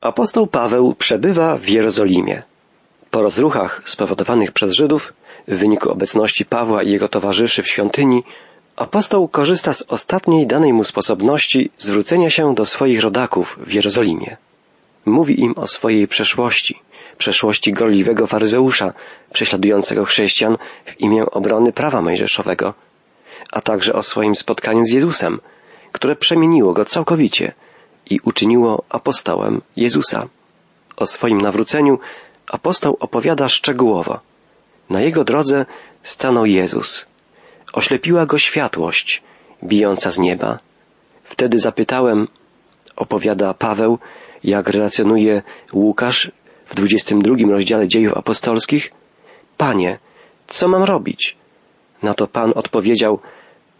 Apostoł Paweł przebywa w Jerozolimie. Po rozruchach spowodowanych przez Żydów w wyniku obecności Pawła i jego towarzyszy w świątyni, apostoł korzysta z ostatniej danej mu sposobności zwrócenia się do swoich rodaków w Jerozolimie. Mówi im o swojej przeszłości, przeszłości gorliwego faryzeusza, prześladującego chrześcijan w imię obrony prawa mojżeszowego, a także o swoim spotkaniu z Jezusem, które przemieniło go całkowicie i uczyniło apostołem Jezusa. O swoim nawróceniu apostoł opowiada szczegółowo. Na jego drodze stanął Jezus. Oślepiła go światłość bijąca z nieba. Wtedy zapytałem, opowiada Paweł, jak relacjonuje Łukasz w 22 rozdziale dziejów apostolskich, Panie, co mam robić? Na to Pan odpowiedział,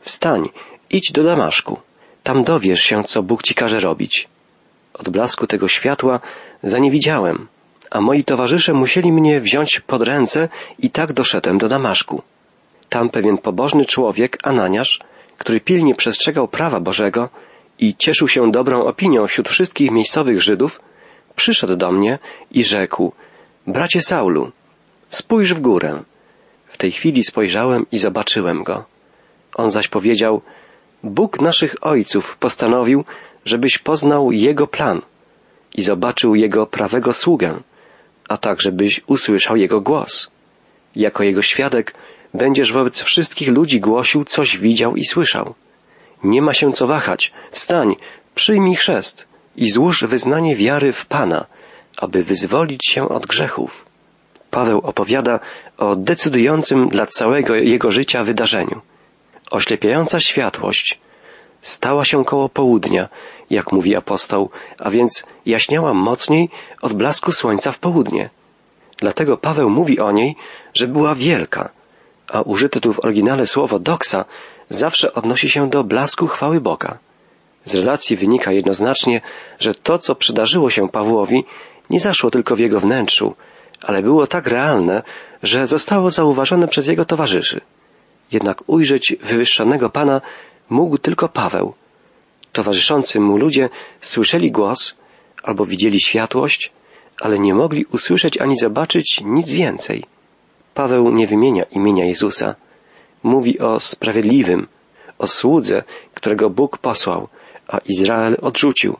wstań, idź do Damaszku. Tam dowiesz się, co Bóg ci każe robić. Od blasku tego światła za nie widziałem, a moi towarzysze musieli mnie wziąć pod ręce i tak doszedłem do Damaszku. Tam pewien pobożny człowiek, Ananiasz, który pilnie przestrzegał prawa Bożego i cieszył się dobrą opinią wśród wszystkich miejscowych Żydów, przyszedł do mnie i rzekł, bracie Saulu, spójrz w górę. W tej chwili spojrzałem i zobaczyłem go. On zaś powiedział, Bóg naszych ojców postanowił, żebyś poznał Jego plan i zobaczył Jego prawego sługę, a tak, żebyś usłyszał Jego głos. Jako Jego świadek będziesz wobec wszystkich ludzi głosił, coś widział i słyszał. Nie ma się co wahać. Wstań, przyjmij chrzest i złóż wyznanie wiary w Pana, aby wyzwolić się od grzechów. Paweł opowiada o decydującym dla całego jego życia wydarzeniu. Oślepiająca światłość stała się koło południa, jak mówi apostoł, a więc jaśniała mocniej od blasku słońca w południe. Dlatego Paweł mówi o niej, że była wielka, a użyte tu w oryginale słowo doksa zawsze odnosi się do blasku chwały Boga. Z relacji wynika jednoznacznie, że to, co przydarzyło się Pawłowi, nie zaszło tylko w jego wnętrzu, ale było tak realne, że zostało zauważone przez jego towarzyszy. Jednak ujrzeć wywyższonego Pana mógł tylko Paweł. Towarzyszący mu ludzie słyszeli głos albo widzieli światłość, ale nie mogli usłyszeć ani zobaczyć nic więcej. Paweł nie wymienia imienia Jezusa. Mówi o sprawiedliwym, o słudze, którego Bóg posłał, a Izrael odrzucił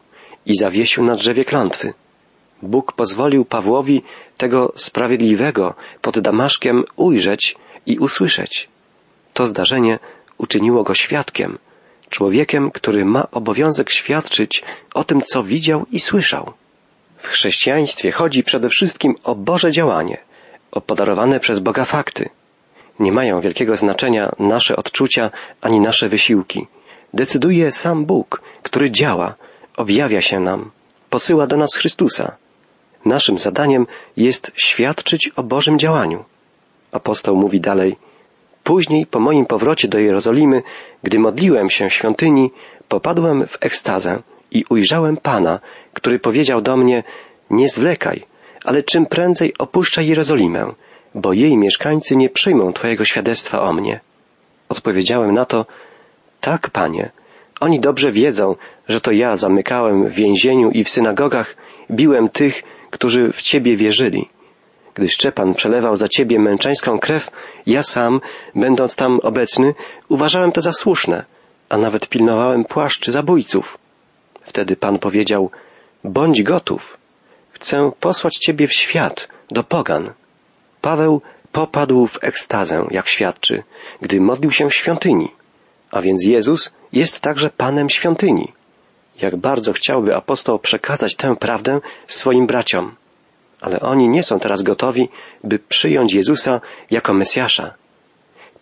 i zawiesił na drzewie klątwy. Bóg pozwolił Pawłowi tego sprawiedliwego pod Damaszkiem ujrzeć i usłyszeć. To zdarzenie uczyniło go świadkiem, człowiekiem, który ma obowiązek świadczyć o tym, co widział i słyszał. W chrześcijaństwie chodzi przede wszystkim o Boże działanie, o podarowane przez Boga fakty. Nie mają wielkiego znaczenia nasze odczucia ani nasze wysiłki. Decyduje sam Bóg, który działa, objawia się nam, posyła do nas Chrystusa. Naszym zadaniem jest świadczyć o Bożym działaniu. Apostoł mówi dalej, Później, po moim powrocie do Jerozolimy, gdy modliłem się w świątyni, popadłem w ekstazę i ujrzałem Pana, który powiedział do mnie, nie zwlekaj, ale czym prędzej opuszczaj Jerozolimę, bo jej mieszkańcy nie przyjmą Twojego świadectwa o mnie. Odpowiedziałem na to, tak, Panie, oni dobrze wiedzą, że to ja zamykałem w więzieniu i w synagogach, biłem tych, którzy w Ciebie wierzyli. Gdy Szczepan przelewał za ciebie męczeńską krew, ja sam, będąc tam obecny, uważałem to za słuszne, a nawet pilnowałem płaszczy zabójców. Wtedy Pan powiedział, bądź gotów. Chcę posłać ciebie w świat, do pogan. Paweł popadł w ekstazę, jak świadczy, gdy modlił się w świątyni. A więc Jezus jest także Panem świątyni. Jak bardzo chciałby apostoł przekazać tę prawdę swoim braciom ale oni nie są teraz gotowi, by przyjąć Jezusa jako Mesjasza.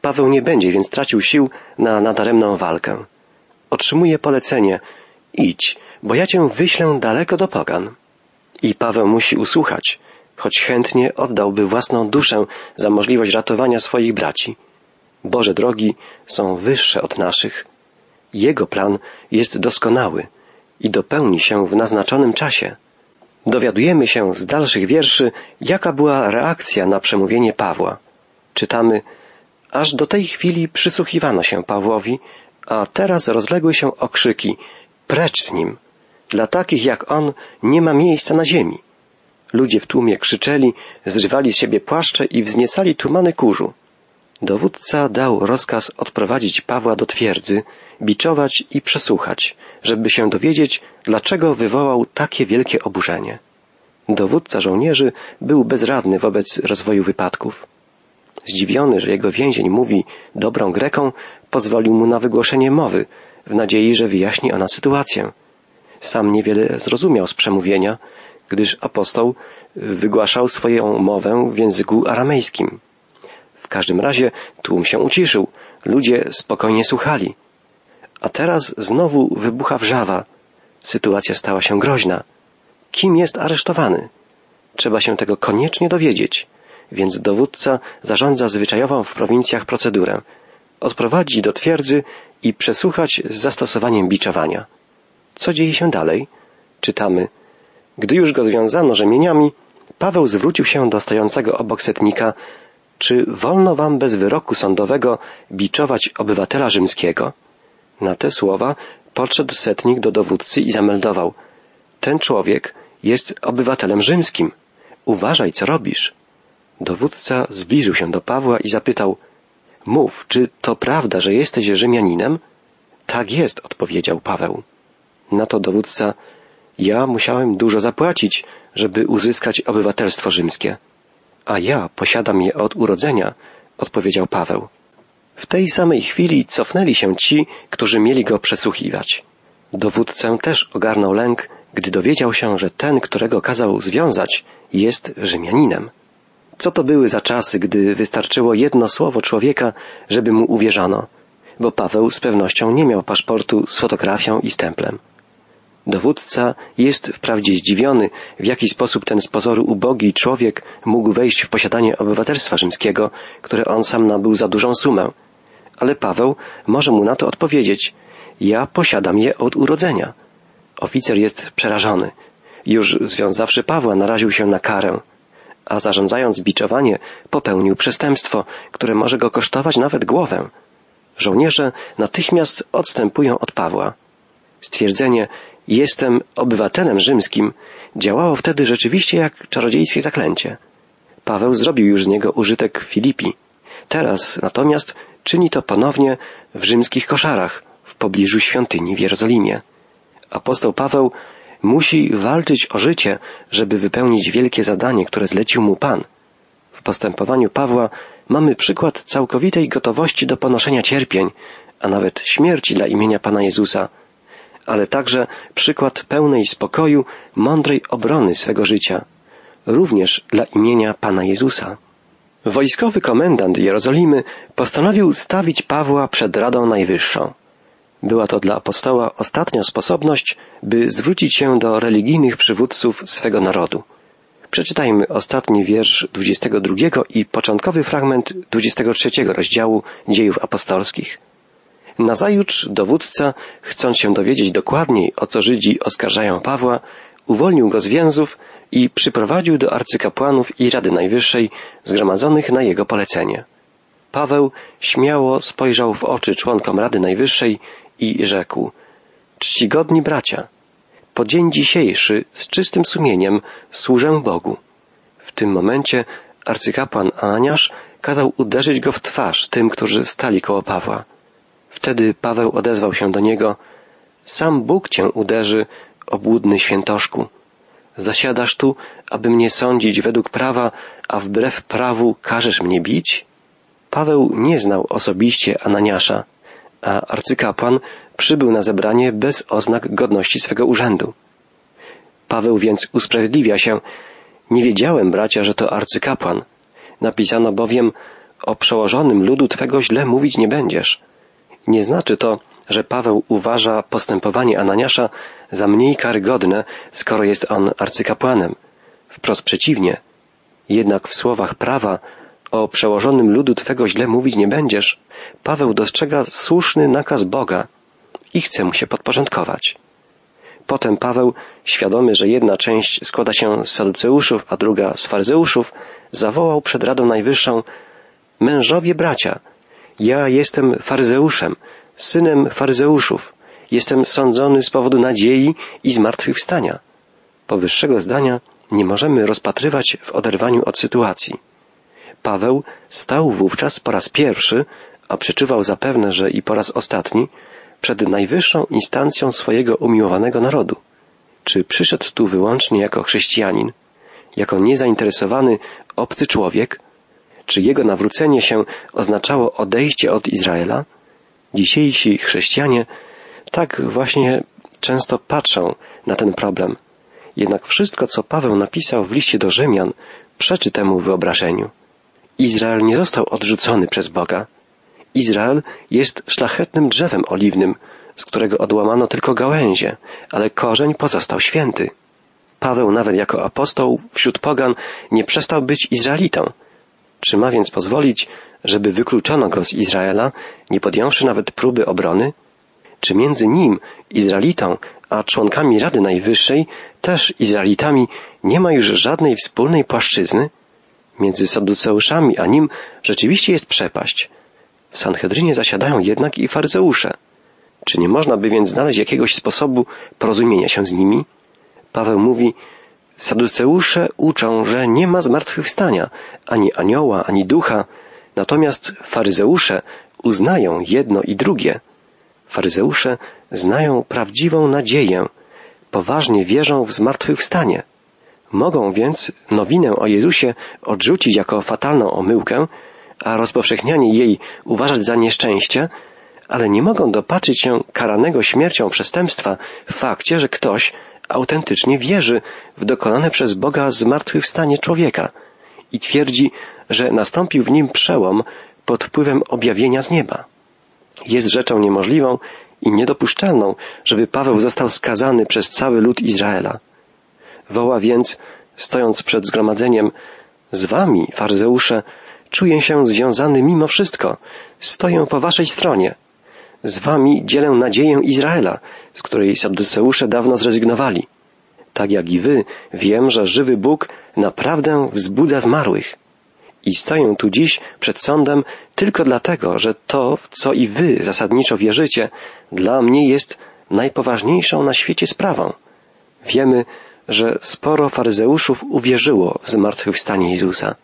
Paweł nie będzie więc tracił sił na nadaremną walkę. Otrzymuje polecenie idź, bo ja cię wyślę daleko do pogan. I Paweł musi usłuchać, choć chętnie oddałby własną duszę za możliwość ratowania swoich braci. Boże drogi są wyższe od naszych. Jego plan jest doskonały i dopełni się w naznaczonym czasie dowiadujemy się z dalszych wierszy, jaka była reakcja na przemówienie Pawła. Czytamy, aż do tej chwili przysłuchiwano się Pawłowi, a teraz rozległy się okrzyki, precz z nim. Dla takich jak on nie ma miejsca na ziemi. Ludzie w tłumie krzyczeli, zrywali z siebie płaszcze i wzniecali tumany kurzu. Dowódca dał rozkaz odprowadzić Pawła do twierdzy, biczować i przesłuchać, żeby się dowiedzieć, dlaczego wywołał takie wielkie oburzenie. Dowódca żołnierzy był bezradny wobec rozwoju wypadków. Zdziwiony, że jego więzień mówi dobrą Greką, pozwolił mu na wygłoszenie mowy, w nadziei, że wyjaśni ona sytuację. Sam niewiele zrozumiał z przemówienia, gdyż apostoł wygłaszał swoją mowę w języku aramejskim. W każdym razie tłum się uciszył, ludzie spokojnie słuchali. A teraz znowu wybucha wrzawa. Sytuacja stała się groźna. Kim jest aresztowany? Trzeba się tego koniecznie dowiedzieć, więc dowódca zarządza zwyczajową w prowincjach procedurę. Odprowadzić do twierdzy i przesłuchać z zastosowaniem biczowania. Co dzieje się dalej? Czytamy. Gdy już go związano rzemieniami, Paweł zwrócił się do stojącego obok setnika, czy wolno wam bez wyroku sądowego biczować obywatela rzymskiego? Na te słowa podszedł setnik do dowódcy i zameldował. Ten człowiek jest obywatelem rzymskim. Uważaj, co robisz. Dowódca zbliżył się do Pawła i zapytał, Mów, czy to prawda, że jesteś Rzymianinem? Tak jest, odpowiedział Paweł. Na to dowódca, ja musiałem dużo zapłacić, żeby uzyskać obywatelstwo rzymskie. A ja posiadam je od urodzenia, odpowiedział Paweł. W tej samej chwili cofnęli się ci, którzy mieli go przesłuchiwać. Dowódcę też ogarnął lęk, gdy dowiedział się, że ten, którego kazał związać, jest Rzymianinem. Co to były za czasy, gdy wystarczyło jedno słowo człowieka, żeby mu uwierzano, bo Paweł z pewnością nie miał paszportu z fotografią i stemplem. Dowódca jest wprawdzie zdziwiony, w jaki sposób ten z pozoru ubogi człowiek mógł wejść w posiadanie obywatelstwa rzymskiego, które on sam nabył za dużą sumę. Ale Paweł może mu na to odpowiedzieć. Ja posiadam je od urodzenia. Oficer jest przerażony. Już związawszy Pawła naraził się na karę, a zarządzając biczowanie popełnił przestępstwo, które może go kosztować nawet głowę. Żołnierze natychmiast odstępują od Pawła. Stwierdzenie jestem obywatelem rzymskim działało wtedy rzeczywiście jak czarodziejskie zaklęcie. Paweł zrobił już z niego użytek Filipi. Teraz natomiast czyni to ponownie w rzymskich koszarach w pobliżu świątyni w Jerozolimie. Apostoł Paweł musi walczyć o życie, żeby wypełnić wielkie zadanie, które zlecił mu Pan. W postępowaniu Pawła mamy przykład całkowitej gotowości do ponoszenia cierpień, a nawet śmierci dla imienia Pana Jezusa, ale także przykład pełnej spokoju, mądrej obrony swego życia, również dla imienia Pana Jezusa. Wojskowy komendant Jerozolimy postanowił stawić Pawła przed Radą Najwyższą. Była to dla apostoła ostatnia sposobność, by zwrócić się do religijnych przywódców swego narodu. Przeczytajmy ostatni wiersz 22 i początkowy fragment 23 rozdziału dziejów apostolskich. Nazajutrz dowódca, chcąc się dowiedzieć dokładniej, o co Żydzi oskarżają Pawła, uwolnił go z więzów i przyprowadził do arcykapłanów i Rady Najwyższej zgromadzonych na jego polecenie. Paweł śmiało spojrzał w oczy członkom Rady Najwyższej i rzekł Czcigodni bracia, po dzień dzisiejszy z czystym sumieniem służę Bogu. W tym momencie arcykapłan Ananiasz kazał uderzyć go w twarz tym, którzy stali koło Pawła. Wtedy Paweł odezwał się do niego Sam Bóg cię uderzy, obłudny świętoszku. Zasiadasz tu, aby mnie sądzić według prawa, a wbrew prawu każesz mnie bić? Paweł nie znał osobiście Ananiasza, a arcykapłan przybył na zebranie bez oznak godności swego urzędu. Paweł więc usprawiedliwia się. Nie wiedziałem, bracia, że to arcykapłan. Napisano bowiem, o przełożonym ludu Twego źle mówić nie będziesz. Nie znaczy to, że Paweł uważa postępowanie Ananiasza za mniej karygodne, skoro jest on arcykapłanem. Wprost przeciwnie. Jednak w słowach prawa o przełożonym ludu Twego źle mówić nie będziesz, Paweł dostrzega słuszny nakaz Boga i chce mu się podporządkować. Potem Paweł, świadomy, że jedna część składa się z saduceuszów, a druga z faryzeuszów, zawołał przed Radą Najwyższą Mężowie bracia, ja jestem faryzeuszem, synem faryzeuszów jestem sądzony z powodu nadziei i zmartwychwstania. Powyższego zdania nie możemy rozpatrywać w oderwaniu od sytuacji. Paweł stał wówczas po raz pierwszy, a przeczuwał zapewne, że i po raz ostatni, przed najwyższą instancją swojego umiłowanego narodu. Czy przyszedł tu wyłącznie jako chrześcijanin, jako niezainteresowany obcy człowiek? Czy jego nawrócenie się oznaczało odejście od Izraela? Dzisiejsi chrześcijanie tak właśnie często patrzą na ten problem. Jednak wszystko, co Paweł napisał w liście do Rzymian, przeczy temu wyobrażeniu. Izrael nie został odrzucony przez Boga. Izrael jest szlachetnym drzewem oliwnym, z którego odłamano tylko gałęzie, ale korzeń pozostał święty. Paweł nawet jako apostoł wśród pogan nie przestał być Izraelitą. Czy ma więc pozwolić, żeby wykluczono go z Izraela, nie podjąwszy nawet próby obrony? Czy między nim, Izraelitą, a członkami Rady Najwyższej, też Izraelitami, nie ma już żadnej wspólnej płaszczyzny? Między Saduceuszami a nim rzeczywiście jest przepaść. W Sanhedrynie zasiadają jednak i faryzeusze. Czy nie można by więc znaleźć jakiegoś sposobu porozumienia się z nimi? Paweł mówi, Saduceusze uczą, że nie ma zmartwychwstania, ani anioła, ani ducha, natomiast faryzeusze uznają jedno i drugie. Faryzeusze znają prawdziwą nadzieję, poważnie wierzą w zmartwychwstanie. Mogą więc nowinę o Jezusie odrzucić jako fatalną omyłkę, a rozpowszechnianie jej uważać za nieszczęście, ale nie mogą dopatrzyć się karanego śmiercią przestępstwa w fakcie, że ktoś autentycznie wierzy w dokonane przez Boga zmartwychwstanie człowieka i twierdzi, że nastąpił w nim przełom pod wpływem objawienia z nieba. Jest rzeczą niemożliwą i niedopuszczalną, żeby Paweł został skazany przez cały lud Izraela. Woła więc, stojąc przed zgromadzeniem, z wami, faryzeusze, czuję się związany mimo wszystko, stoję po waszej stronie. Z wami dzielę nadzieję Izraela, z której Sadduceusze dawno zrezygnowali. Tak jak i wy, wiem, że żywy Bóg naprawdę wzbudza zmarłych. I stoję tu dziś przed sądem tylko dlatego, że to, w co i wy zasadniczo wierzycie, dla mnie jest najpoważniejszą na świecie sprawą. Wiemy, że sporo faryzeuszów uwierzyło w zmartwychwstanie Jezusa.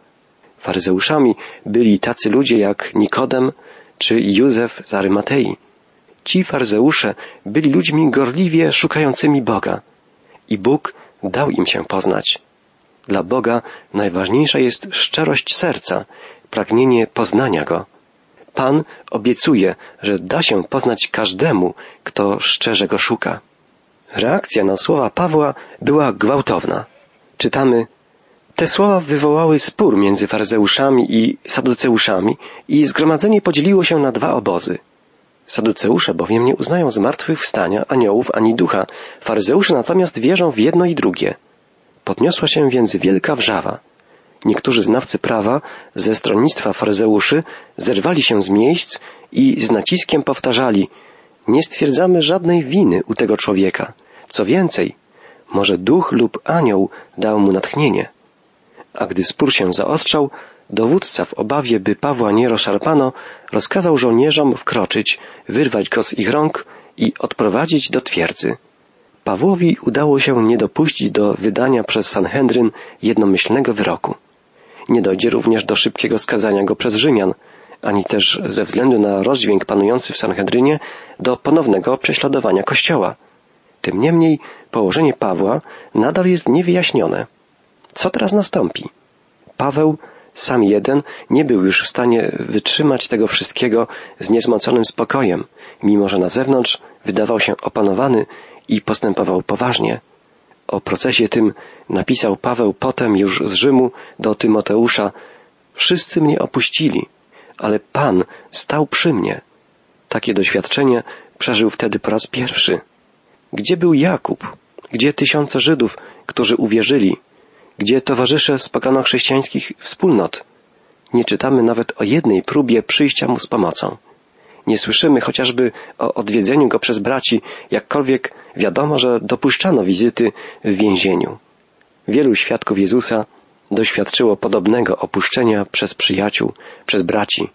Faryzeuszami byli tacy ludzie jak Nikodem czy Józef z Arymatei. Ci faryzeusze byli ludźmi gorliwie szukającymi Boga i Bóg dał im się poznać. Dla Boga najważniejsza jest szczerość serca, pragnienie poznania Go. Pan obiecuje, że da się poznać każdemu, kto szczerze Go szuka. Reakcja na słowa Pawła była gwałtowna. Czytamy, te słowa wywołały spór między faryzeuszami i saduceuszami i zgromadzenie podzieliło się na dwa obozy. Saduceusze bowiem nie uznają zmartwychwstania aniołów ani ducha, faryzeusze natomiast wierzą w jedno i drugie. Podniosła się więc wielka wrzawa. Niektórzy znawcy prawa ze stronnictwa faryzeuszy zerwali się z miejsc i z naciskiem powtarzali nie stwierdzamy żadnej winy u tego człowieka. Co więcej, może duch lub anioł dał mu natchnienie. A gdy spór się zaostrzał, dowódca w obawie, by Pawła nie rozszarpano, rozkazał żołnierzom wkroczyć, wyrwać go z ich rąk i odprowadzić do twierdzy. Pawłowi udało się nie dopuścić do wydania przez Sanhedryn jednomyślnego wyroku. Nie dojdzie również do szybkiego skazania go przez Rzymian, ani też ze względu na rozdźwięk panujący w Sanhedrynie do ponownego prześladowania Kościoła. Tym niemniej położenie Pawła nadal jest niewyjaśnione. Co teraz nastąpi? Paweł sam jeden nie był już w stanie wytrzymać tego wszystkiego z niezmoconym spokojem, mimo że na zewnątrz wydawał się opanowany i postępował poważnie. O procesie tym napisał Paweł potem już z Rzymu do Tymoteusza Wszyscy mnie opuścili, ale Pan stał przy mnie. Takie doświadczenie przeżył wtedy po raz pierwszy. Gdzie był Jakub? Gdzie tysiące Żydów, którzy uwierzyli? Gdzie towarzysze z chrześcijańskich wspólnot? Nie czytamy nawet o jednej próbie przyjścia mu z pomocą. Nie słyszymy chociażby o odwiedzeniu go przez braci, jakkolwiek wiadomo, że dopuszczano wizyty w więzieniu. Wielu świadków Jezusa doświadczyło podobnego opuszczenia przez przyjaciół, przez braci.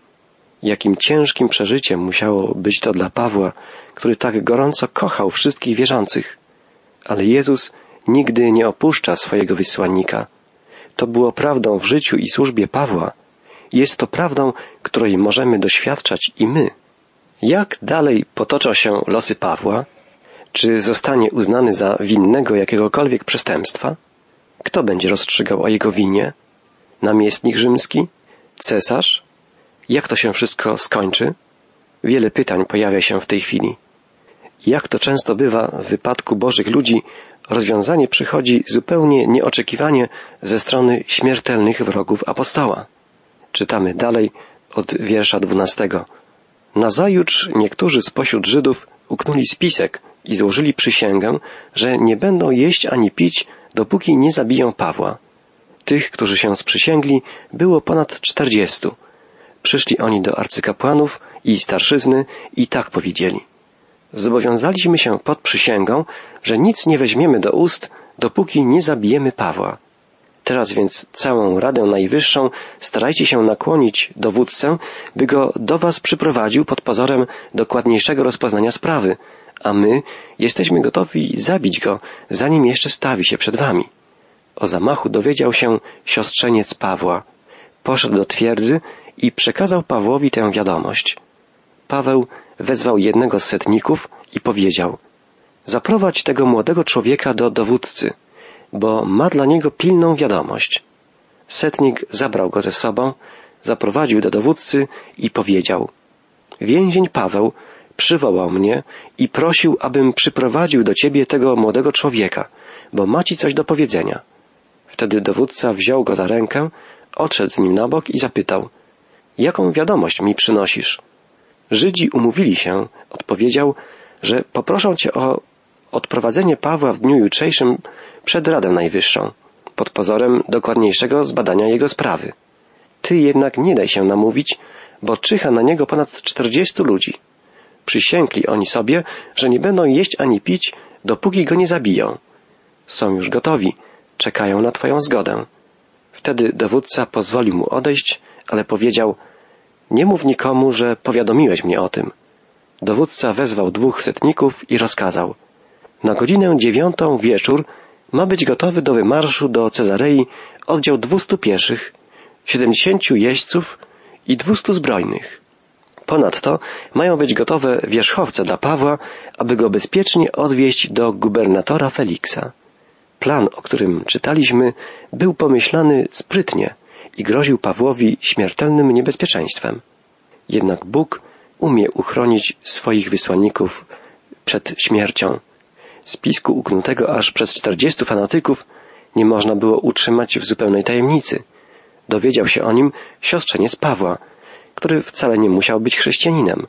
Jakim ciężkim przeżyciem musiało być to dla Pawła, który tak gorąco kochał wszystkich wierzących. Ale Jezus nigdy nie opuszcza swojego wysłannika. To było prawdą w życiu i służbie Pawła. Jest to prawdą, której możemy doświadczać i my. Jak dalej potoczą się losy Pawła? Czy zostanie uznany za winnego jakiegokolwiek przestępstwa? Kto będzie rozstrzygał o jego winie? Namiestnik rzymski? Cesarz? Jak to się wszystko skończy? Wiele pytań pojawia się w tej chwili. Jak to często bywa w wypadku Bożych ludzi, rozwiązanie przychodzi zupełnie nieoczekiwanie ze strony śmiertelnych wrogów apostoła. Czytamy dalej od wiersza dwunastego. Nazajutrz niektórzy spośród Żydów uknuli spisek i złożyli przysięgę, że nie będą jeść ani pić, dopóki nie zabiją Pawła. Tych, którzy się sprzysięgli, było ponad czterdziestu. Przyszli oni do arcykapłanów i starszyzny i tak powiedzieli. Zobowiązaliśmy się pod przysięgą, że nic nie weźmiemy do ust, dopóki nie zabijemy Pawła. Teraz więc całą Radę Najwyższą starajcie się nakłonić dowódcę, by go do was przyprowadził pod pozorem dokładniejszego rozpoznania sprawy, a my jesteśmy gotowi zabić go, zanim jeszcze stawi się przed wami. O zamachu dowiedział się siostrzeniec Pawła. Poszedł do twierdzy i przekazał Pawłowi tę wiadomość. Paweł wezwał jednego z setników i powiedział Zaprowadź tego młodego człowieka do dowódcy, bo ma dla niego pilną wiadomość. Setnik zabrał go ze sobą, zaprowadził do dowódcy i powiedział Więzień Paweł przywołał mnie i prosił, abym przyprowadził do ciebie tego młodego człowieka, bo ma ci coś do powiedzenia. Wtedy dowódca wziął go za rękę, odszedł z nim na bok i zapytał Jaką wiadomość mi przynosisz? Żydzi umówili się, odpowiedział, że poproszą cię o odprowadzenie Pawła w dniu jutrzejszym przed Radę Najwyższą, pod pozorem dokładniejszego zbadania jego sprawy. Ty jednak nie daj się namówić, bo czyha na niego ponad czterdziestu ludzi. Przysięgli oni sobie, że nie będą jeść ani pić, dopóki go nie zabiją. Są już gotowi, czekają na Twoją zgodę. Wtedy dowódca pozwolił mu odejść, ale powiedział, nie mów nikomu, że powiadomiłeś mnie o tym. Dowódca wezwał dwóch setników i rozkazał. Na godzinę dziewiątą wieczór ma być gotowy do wymarszu do Cezarei oddział dwustu pieszych, siedemdziesięciu jeźdźców i dwustu zbrojnych. Ponadto mają być gotowe wierzchowce dla Pawła, aby go bezpiecznie odwieźć do gubernatora Feliksa. Plan, o którym czytaliśmy, był pomyślany sprytnie i groził Pawłowi śmiertelnym niebezpieczeństwem. Jednak Bóg umie uchronić swoich wysłanników przed śmiercią. Spisku uknutego aż przez czterdziestu fanatyków nie można było utrzymać w zupełnej tajemnicy. Dowiedział się o nim siostrzeniec Pawła, który wcale nie musiał być chrześcijaninem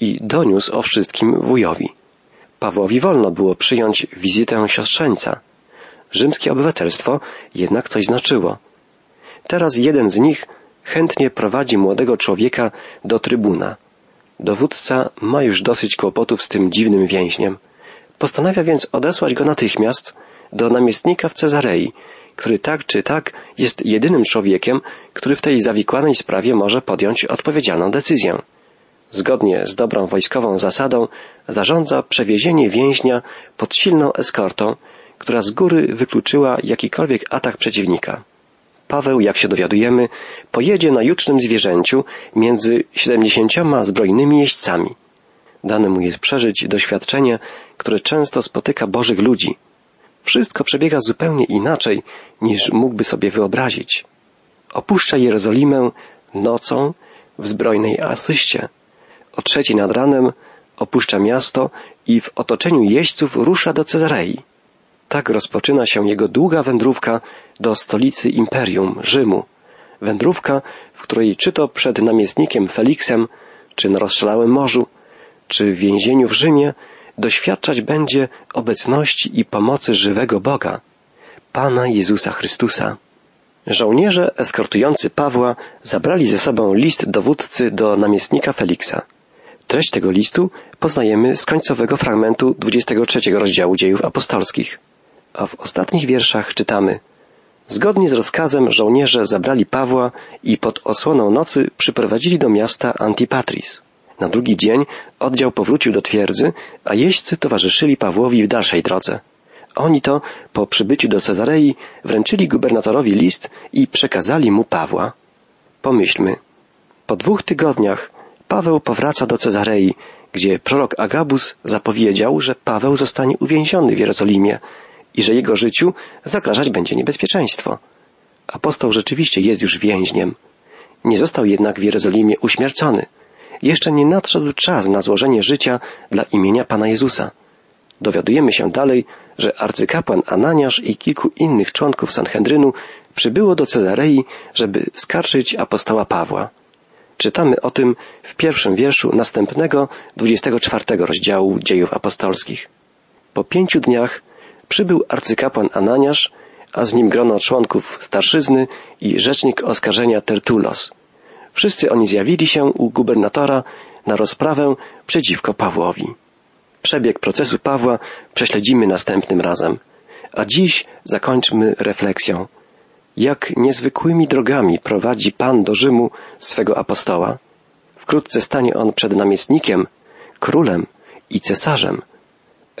i doniósł o wszystkim wujowi. Pawłowi wolno było przyjąć wizytę siostrzeńca. Rzymskie obywatelstwo jednak coś znaczyło. Teraz jeden z nich chętnie prowadzi młodego człowieka do trybuna. Dowódca ma już dosyć kłopotów z tym dziwnym więźniem. Postanawia więc odesłać go natychmiast do namiestnika w Cezarei, który tak czy tak jest jedynym człowiekiem, który w tej zawikłanej sprawie może podjąć odpowiedzialną decyzję. Zgodnie z dobrą wojskową zasadą zarządza przewiezienie więźnia pod silną eskortą, która z góry wykluczyła jakikolwiek atak przeciwnika. Paweł, jak się dowiadujemy, pojedzie na jucznym zwierzęciu między siedemdziesięcioma zbrojnymi jeźdźcami. Dane mu jest przeżyć doświadczenie, które często spotyka Bożych ludzi. Wszystko przebiega zupełnie inaczej, niż mógłby sobie wyobrazić. Opuszcza Jerozolimę nocą w zbrojnej asyście. O trzeciej nad ranem opuszcza miasto i w otoczeniu jeźdźców rusza do Cezarei. Tak rozpoczyna się jego długa wędrówka do stolicy imperium, Rzymu. Wędrówka, w której czy to przed namiestnikiem Feliksem, czy na rozstrzelałym morzu, czy w więzieniu w Rzymie, doświadczać będzie obecności i pomocy żywego Boga, Pana Jezusa Chrystusa. Żołnierze eskortujący Pawła zabrali ze sobą list dowódcy do namiestnika Feliksa. Treść tego listu poznajemy z końcowego fragmentu 23 rozdziału dziejów apostolskich. A w ostatnich wierszach czytamy Zgodnie z rozkazem żołnierze zabrali Pawła i pod osłoną nocy przyprowadzili do miasta Antipatris. Na drugi dzień oddział powrócił do twierdzy, a jeźdźcy towarzyszyli Pawłowi w dalszej drodze. Oni to, po przybyciu do Cezarei, wręczyli gubernatorowi list i przekazali mu Pawła. Pomyślmy. Po dwóch tygodniach Paweł powraca do Cezarei, gdzie prorok Agabus zapowiedział, że Paweł zostanie uwięziony w Jerozolimie i że jego życiu zagrażać będzie niebezpieczeństwo. Apostoł rzeczywiście jest już więźniem. Nie został jednak w Jerozolimie uśmiercony. Jeszcze nie nadszedł czas na złożenie życia dla imienia Pana Jezusa. Dowiadujemy się dalej, że arcykapłan Ananiasz i kilku innych członków Sanhedrynu przybyło do Cezarei, żeby skarżyć apostoła Pawła. Czytamy o tym w pierwszym wierszu następnego, 24 rozdziału dziejów apostolskich. Po pięciu dniach przybył arcykapłan Ananiasz, a z nim grono członków starszyzny i rzecznik oskarżenia Tertulos. Wszyscy oni zjawili się u gubernatora na rozprawę przeciwko Pawłowi. Przebieg procesu Pawła prześledzimy następnym razem, a dziś zakończmy refleksją. Jak niezwykłymi drogami prowadzi Pan do Rzymu swego apostoła? Wkrótce stanie on przed namiestnikiem, królem i cesarzem.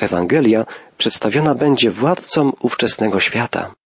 Ewangelia przedstawiona będzie władcom ówczesnego świata.